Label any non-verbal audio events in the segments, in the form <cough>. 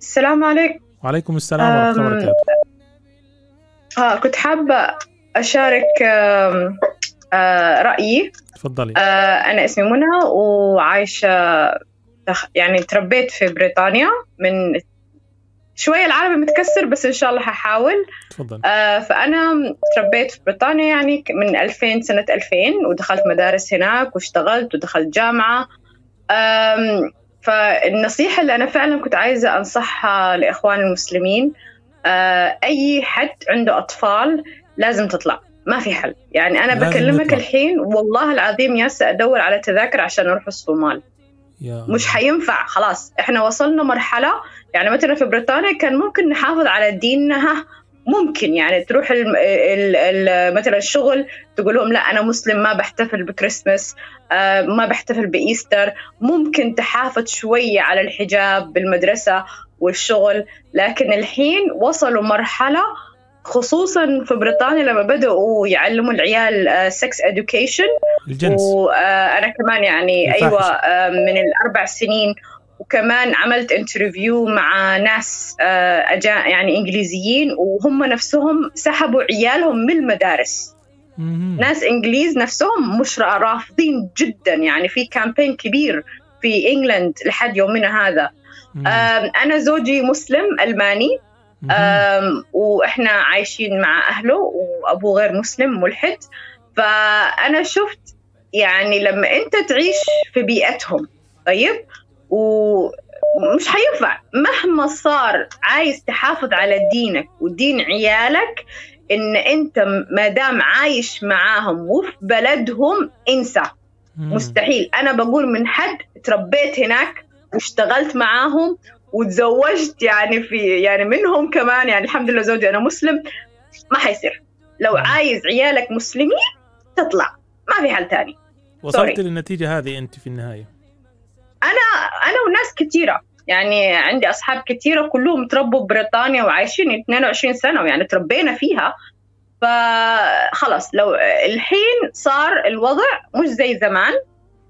السلام عليكم. وعليكم السلام ورحمة الله وبركاته. آه كنت حابة أشارك آم، آه رأيي. تفضلي. آه أنا اسمي منى وعايشة يعني تربيت في بريطانيا من شوية العربي متكسر بس إن شاء الله هحاول. تفضلي آه فأنا تربيت في بريطانيا يعني من 2000 سنة 2000 ودخلت مدارس هناك واشتغلت ودخلت جامعة. آم، فالنصيحة اللي أنا فعلا كنت عايزة أنصحها لإخواني المسلمين آه، أي حد عنده أطفال لازم تطلع ما في حل يعني أنا بكلمك نطلع. الحين والله العظيم ياسا أدور على تذاكر عشان أروح الصومال يا مش. حينفع خلاص إحنا وصلنا مرحلة يعني مثلا في بريطانيا كان ممكن نحافظ على ديننا ممكن يعني تروح ال ال ال مثلا الشغل تقول لهم لا أنا مسلم ما بحتفل بكريسماس آه ما بحتفل ب Easter. ممكن تحافظ شوية على الحجاب بالمدرسة والشغل لكن الحين وصلوا مرحلة خصوصا في بريطانيا لما بدأوا يعلموا العيال سكس education. الجنس. وأنا كمان يعني الفاحشة. أيوه آه، من الأربع سنين وكمان عملت interview مع ناس آه، أجا يعني إنجليزيين وهم نفسهم سحبوا عيالهم من المدارس. ناس إنجليز نفسهم مش را- رافضين جدا يعني في كامبين كبير في انجلند لحد يومنا هذا. أنا زوجي مسلم ألماني. وإحنا عايشين مع أهله وأبوه غير مسلم ملحد. فأنا شفت يعني لما أنت تعيش في بيئتهم طيب؟ ومش حينفع. مهما صار عايز تحافظ على دينك ودين عيالك إن أنت ما دام عايش معاهم وفي بلدهم انسى. مستحيل. أنا بقول من حد تربيت هناك واشتغلت معاهم وتزوجت يعني في يعني منهم كمان يعني الحمد لله زوجي أنا مسلم ما حيصير. لو. عايز عيالك مسلمين تطلع. ما في حل تاني. وصلت. للنتيجة هذه أنت في النهاية. أنا وناس كثيره يعني عندي أصحاب كثيره كلهم تربوا ببريطانيا وعايشين 22 سنة ويعني تربينا فيها. فخلص لو الحين صار الوضع مش زي زمان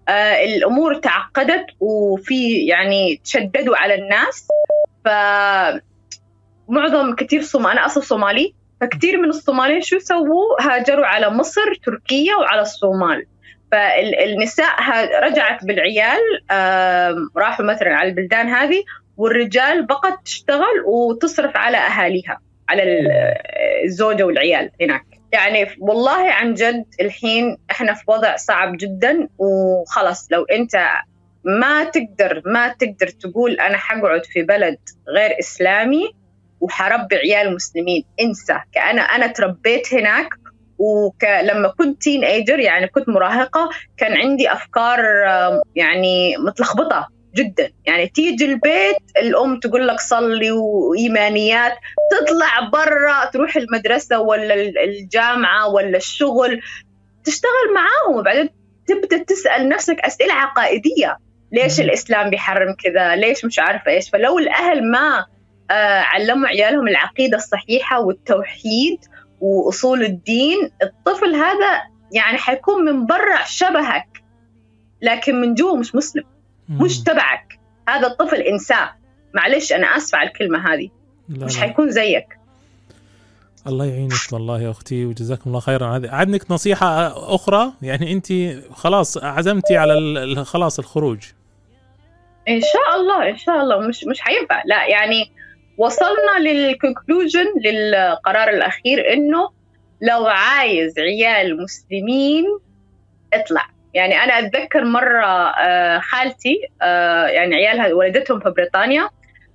آه الأمور تعقدت وفي يعني تشددوا على الناس. ف معظم كثير صوم أنا أصلا صومالي فكثير من الصوماليين شو سووا هاجروا على مصر تركيا وعلى الصومال. فالنساء رجعت بالعيال راحوا مثلا على البلدان هذه والرجال بقت تشتغل وتصرف على أهاليها على ال- الزوجة والعيال هناك. يعني والله عن جد الحين إحنا في وضع صعب جدا وخلص لو أنت ما تقدر ما تقدر تقول أنا حقعد في بلد غير إسلامي وحربي عيال مسلمين انسى. كأنا أنا تربيت هناك ولما كنت تين ايجر يعني كنت مراهقة كان عندي أفكار يعني متلخبطة جدا. يعني تيجي البيت الأم تقول لك صلي وإيمانيات تطلع برا تروح المدرسة ولا ال- الجامعة ولا الشغل تشتغل معاهم وبعدين تبدأ تسأل نفسك أسئلة عقائدية. ليش. الإسلام بيحرم كذا؟ ليش مش عارفة إيش؟ فلو الأهل ما آه، علموا عيالهم العقيدة الصحيحة والتوحيد وأصول الدين الطفل هذا يعني حيكون من برا شبهك لكن من جوا مش مسلم مش. تبعك. هذا الطفل انساه معلش أنا اسفه على الكلمة هذه. مش. حيكون زيك. الله يعينك والله يا أختي وجزاكم الله خيرا. هذه عندك نصيحة أخرى؟ يعني أنت خلاص عزمتي على خلاص الخروج. إن شاء الله إن شاء الله. مش مش حينفع. لا يعني وصلنا للكونكلوجن للقرار الأخير إنه لو عايز عيال مسلمين اطلع. يعني أنا أتذكر مرة آه، خالتي آه، يعني عيالها ولدتهم في بريطانيا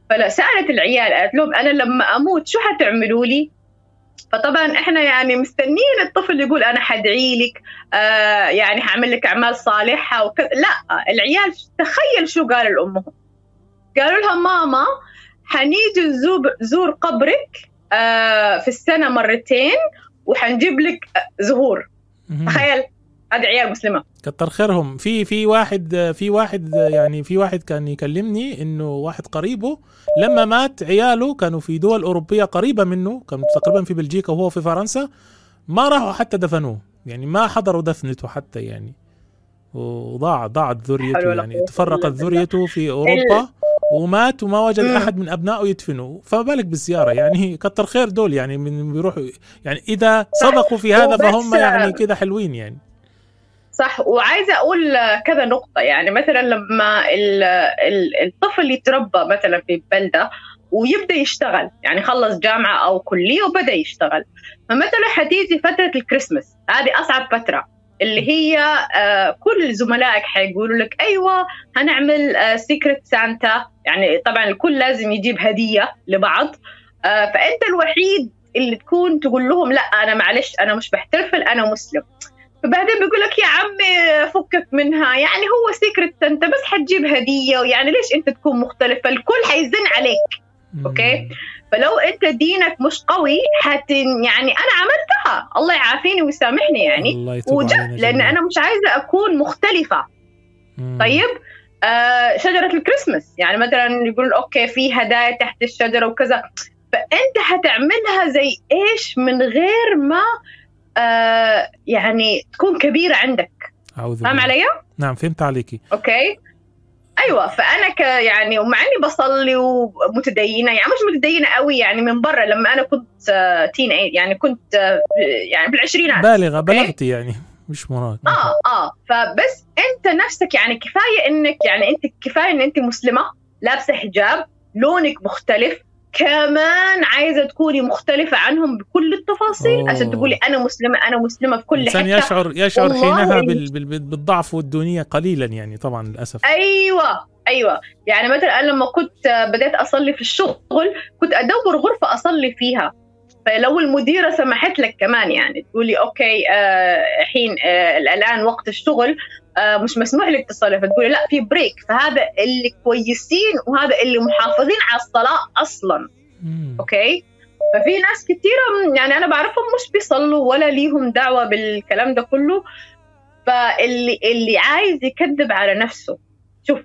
فسالت العيال قالت لهم أنا لما أموت شو حتعملوا لي؟ فطبعا إحنا يعني مستنيين الطفل يقول أنا حدعي لك آه يعني هعمل لك أعمال صالحة وكذا. لا العيال تخيل شو قالوا لأمهم. قالوا لها ماما حنيجي نزور زور قبرك آه في السنة مرتين وحنجيب لك زهور. تخيل هذه عيال مسلمة. كتر خيرهم. في في واحد في واحد يعني في واحد كان يكلمني إنه واحد قريبه لما مات عياله كانوا في دول أوروبية قريبة منه كانوا تقريبا في بلجيكا وهو في فرنسا ما راحوا حتى دفنوه. يعني ما حضروا دفنته حتى يعني. وضاع ضاعت ذريته يعني تفرقت. ذريته في أوروبا. ومات وما وجد. أحد من أبنائه يدفنه. فما بالك بالزيارة؟ يعني كتر خير دول يعني من بيروحوا يعني إذا صدقوا في هذا فهم يعني كده حلوين يعني. صح. وعايزة أقول كذا نقطة. يعني مثلا لما ال- ال- الطفل يتربى مثلا في بلدة ويبدأ يشتغل يعني خلص جامعة أو كلية وبدأ يشتغل. فمثلا حتيجي فترة الكريسماس هذه أصعب فترة. اللي هي آه، كل زملائك حيقولوا لك أيوه هنعمل secret Santa يعني طبعا الكل لازم يجيب هدية لبعض. آه، فأنت الوحيد اللي تكون تقول لهم لا أنا معلش أنا مش بحتفل أنا مسلم. فبعدين بيقول لك يا عمي فكك منها. يعني هو secret انت بس حتجيب هدية. ويعني ليش أنت تكون مختلفة؟ الكل حيزن عليك. okay. فلو أنت دينك مش قوي حت يعني أنا الله يعافيني ويسامحني يعني وجبت علينا لأن. أنا مش عايزة أكون مختلفة مم. طيب آه شجرة الكريسماس يعني مثلا يقولون okay في هدايا تحت الشجرة وكذا فأنت حتعملها زي إيش من غير ما آه يعني تكون كبيرة عندك فاهم. علي؟ نعم فهمت عليكي أوكي أيوه فأنا ك يعني ومع إني بصلي ومتدينة يعني مش متدينة قوي يعني من برا لما أنا كنت تين يعني كنت يعني بالعشرينات بالغة بلغتي يعني مش مراد. آه آه فبس أنت نفسك يعني كفاية إنك يعني أنت كفاية إن أنت مسلمة لابسة حجاب لونك مختلف كمان عايزة تكوني مختلفة عنهم بكل التفاصيل أوه. عشان تقولي أنا مسلمة أنا مسلمة في كل الانسان حتة. يشعر يشعر حينها بال- بال- بالضعف والدونية قليلا يعني طبعا للأسف. أيوه أيوه. يعني مثلا أنا لما كنت بديت أصلي في الشغل كنت أدور غرفة أصلي فيها. فلو المديرة سمحت لك كمان يعني تقولي أوكي آه، الحين آه الآن وقت الشغل. مش مسموح لك تصلي فتقولي لا في break فهذا اللي كويسين وهذا اللي محافظين على الصلاة أصلا. مم. okay؟ ففي ناس كثيره يعني أنا بعرفهم مش بيصلوا ولا ليهم دعوة بالكلام ده كله. فاللي اللي عايز يكذب على نفسه شوف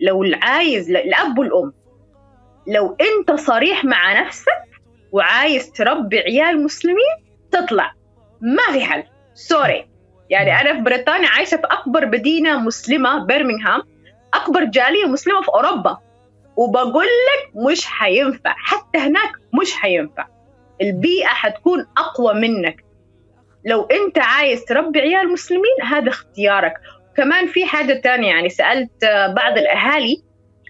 لو عايز الأب والأم لو أنت صريح مع نفسك وعايز تربي عيال مسلمين تطلع. ما في حل. سوري يعني أنا في بريطانيا عايشة في أكبر مدينة مسلمة برمنغهام أكبر جالية مسلمة في أوروبا. وبقول لك مش حينفع حتى هناك مش حينفع البيئة حتكون أقوى منك. لو أنت عايز تربي عيال مسلمين هذا اختيارك. كمان في حاجة تانية يعني سألت آه، بعض الأهالي.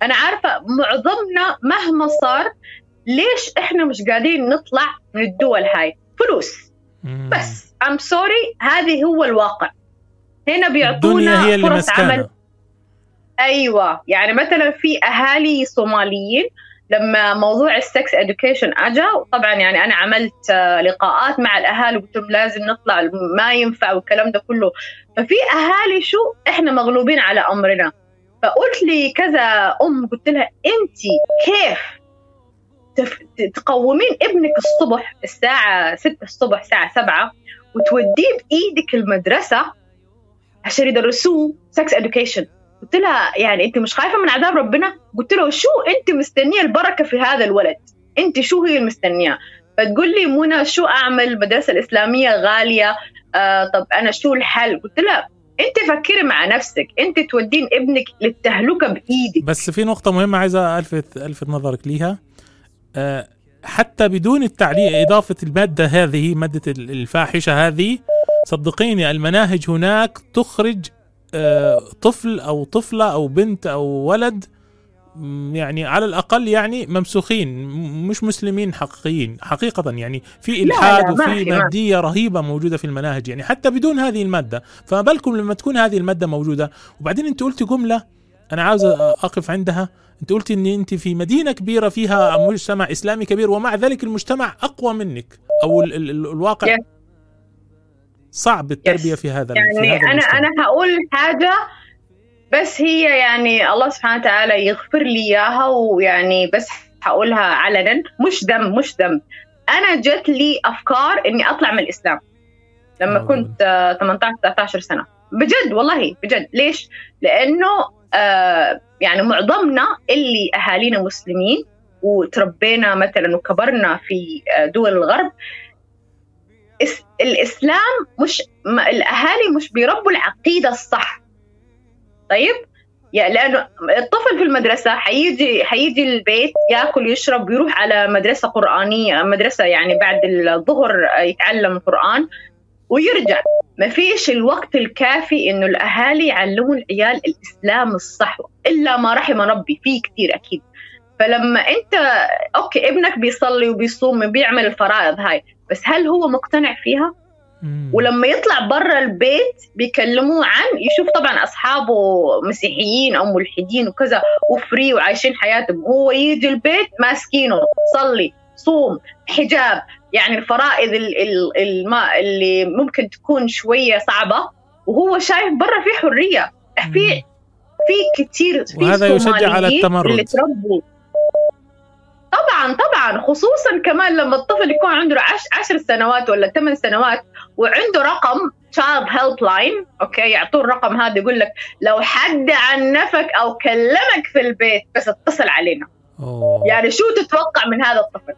أنا عارفة معظمنا مهما صار ليش إحنا مش قاعدين نطلع من الدول هاي؟ فلوس. بس. I'm sorry هذه هو الواقع. هنا بيعطونا هي اللي فرص عمل. أيوه. يعني مثلا في أهالي صوماليين لما موضوع ال sex education اجى طبعا يعني أنا عملت لقاءات مع الأهالي قلت لهم لازم نطلع ما ينفع والكلام ده كله. ففي أهالي شو إحنا مغلوبين على أمرنا. فقلت لي كذا أم قلت لها انت كيف. تقومين ابنك الصبح الساعة 6 الصبح الساعة 7 وتوديه بإيدك المدرسة عشان يدرسوه sex education قلت لها يعني أنت مش خايفة من عذاب ربنا؟ قلت له شو أنت مستنية البركة في هذا الولد؟ أنت شو هي المستنية؟ فتقول لي منى شو أعمل؟ المدرسة الإسلامية غالية آه طب أنا شو الحل؟ قلت لها أنت فكري مع نفسك. أنت تودين ابنك للتهلكة بإيدك. بس في نقطة مهمة عايزة ألفت ألفت نظرك ليها. حتى بدون التعليق إضافة المادة هذه مادة ال- الفاحشة هذه صدقيني المناهج هناك تخرج آه، طفل أو طفلة أو بنت أو ولد يعني على الأقل يعني ممسوخين مش مسلمين حقيقيين حقيقة يعني في ما وفي في- ما في. مادية رهيبة موجودة في المناهج يعني حتى بدون هذه المادة فما بالكم لما تكون هذه المادة موجودة وبعدين أنت قلت جملة أنا عاوز أقف عندها أنت قلت إن أنت في مدينة كبيرة فيها مجتمع إسلامي كبير ومع ذلك المجتمع أقوى منك أو ال ال ال الواقع Yes. صعب التربية Yes. في هذا في يعني هذا أنا المجتمع. أنا هقول حاجة بس هي يعني الله سبحانه وتعالى يغفر لي إياها ويعني بس هقولها علنا مش ذنب مش ذنب أنا جت لي أفكار إني أطلع من الإسلام لما آه. كنت آه، 18 19 سنة بجد والله بجد ليش؟ لأنه يعني معظمنا اللي أهالينا مسلمين وتربينا مثلا وكبرنا في دول الغرب الإسلام مش الأهالي مش بيربوا العقيدة الصح. طيب؟ يعني لأنه الطفل في المدرسة حيجي حيجي البيت يأكل يشرب ويروح على مدرسة قرآنية مدرسة يعني بعد الظهر يتعلم القران ويرجع. ما فيش الوقت الكافي إنه الأهالي يعلموا العيال الإسلام الصح إلا ما رحم ربي في كثير أكيد. فلما أنت okay ابنك بيصلي وبيصوم وبيعمل الفرائض هاي بس هل هو مقتنع فيها؟ ولما يطلع برا البيت بيكلموه عن يشوف طبعا أصحابه مسيحيين أو ملحدين وكذا و free وعايشين حياتهم هو يجي البيت ماسكينه صلي. صوم حجاب يعني الفرائض اللي ممكن تكون شوية صعبة وهو شايف برا في حرية. في في كثير في وهذا يشجع على التمرد اللي تربوا. طبعا طبعا خصوصا كمان لما الطفل يكون عنده عشر سنوات ولا ثمان سنوات وعنده رقم child helpline okay؟ يعطوه الرقم هذا يقول لك لو حد عنفك أو كلمك في البيت بس اتصل علينا. أوه. يعني شو تتوقع من هذا الطفل؟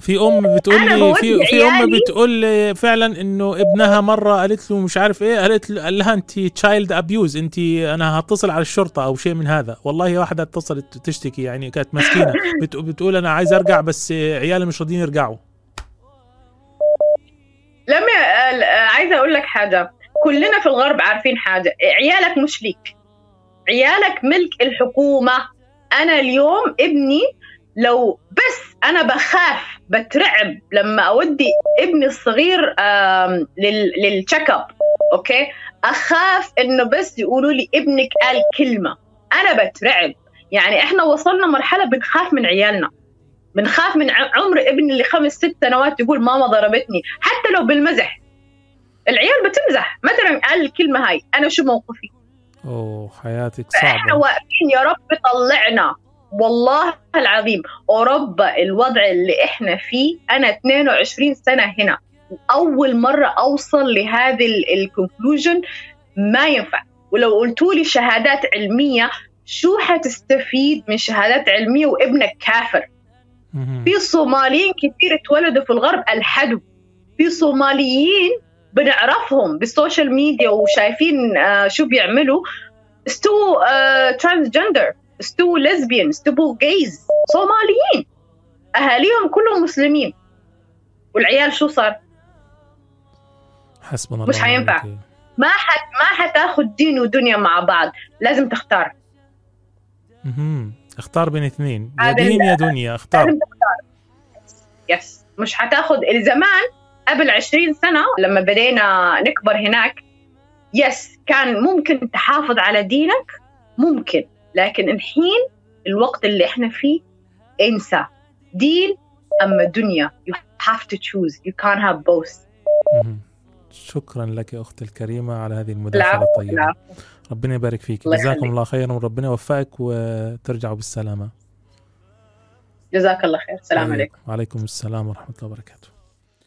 في أم بتقول لي في في أم بتقول لي فعلا إنه ابنها مرة قالت له مش عارف إيه قالت له قال لها انت child abuse انت أنا هتصل على الشرطة أو شيء من هذا. والله واحدة اتصلت تشتكي يعني كانت مسكينة. <laughs> بتقول أنا عايز أرجع بس عيالي مش راضيين يرجعوا. لما عايزة أقول لك حاجة. كلنا في الغرب عارفين حاجة. عيالك مش ليك. عيالك ملك الحكومة. أنا اليوم ابني لو بس أنا بخاف بترعب لما أودي ابني الصغير لل check up okay؟ أخاف إنه بس يقولوا لي ابنك قال كلمة. أنا بترعب. يعني إحنا وصلنا مرحلة بنخاف من عيالنا. بنخاف من عمر ابني اللي خمس ست سنوات يقول ماما ضربتني. حتى لو بالمزح. العيال بتمزح. مثلا قال الكلمة هاي. أنا شو موقفي؟ أوه حياتك صعبة. إحنا واقفين يا رب طلعنا. والله العظيم أوروبا الوضع اللي إحنا فيه أنا 22 سنة هنا. أول مرة أوصل لهذه الكونكلوجن ما ينفع. ولو قلتوا لي شهادات علمية شو حتستفيد من شهادات علمية وابنك كافر؟ في صوماليين كثير اتولدوا في الغرب الحدوا في صوماليين بنعرفهم بال social media وشايفين آه شو بيعملوا. استووا آه transgender استووا lesbian استووا gays صوماليين. أهاليهم كلهم مسلمين. والعيال شو صار؟ حسبنا الله مش حينفع. ما حت ما حتاخذ دين ودنيا مع بعض. لازم تختار. أها اختار بين اثنين. يا دين يا دنيا اختار. لازم تختار. يس مش حتاخذ زمان قبل 20 سنة لما بدينا نكبر هناك يس كان ممكن تحافظ على دينك؟ ممكن لكن الحين الوقت اللي إحنا فيه انسى. دين أما دنيا. You have to choose. You can't have both. شكرا لك يا أختي الكريمة على هذه المداخلة الطيبة. ربنا يبارك فيك. جزاكم الله خيرا وربنا يوفقك وترجعوا بالسلامة. جزاك الله خير. السلام عليكم. وعليكم السلام ورحمة الله وبركاته.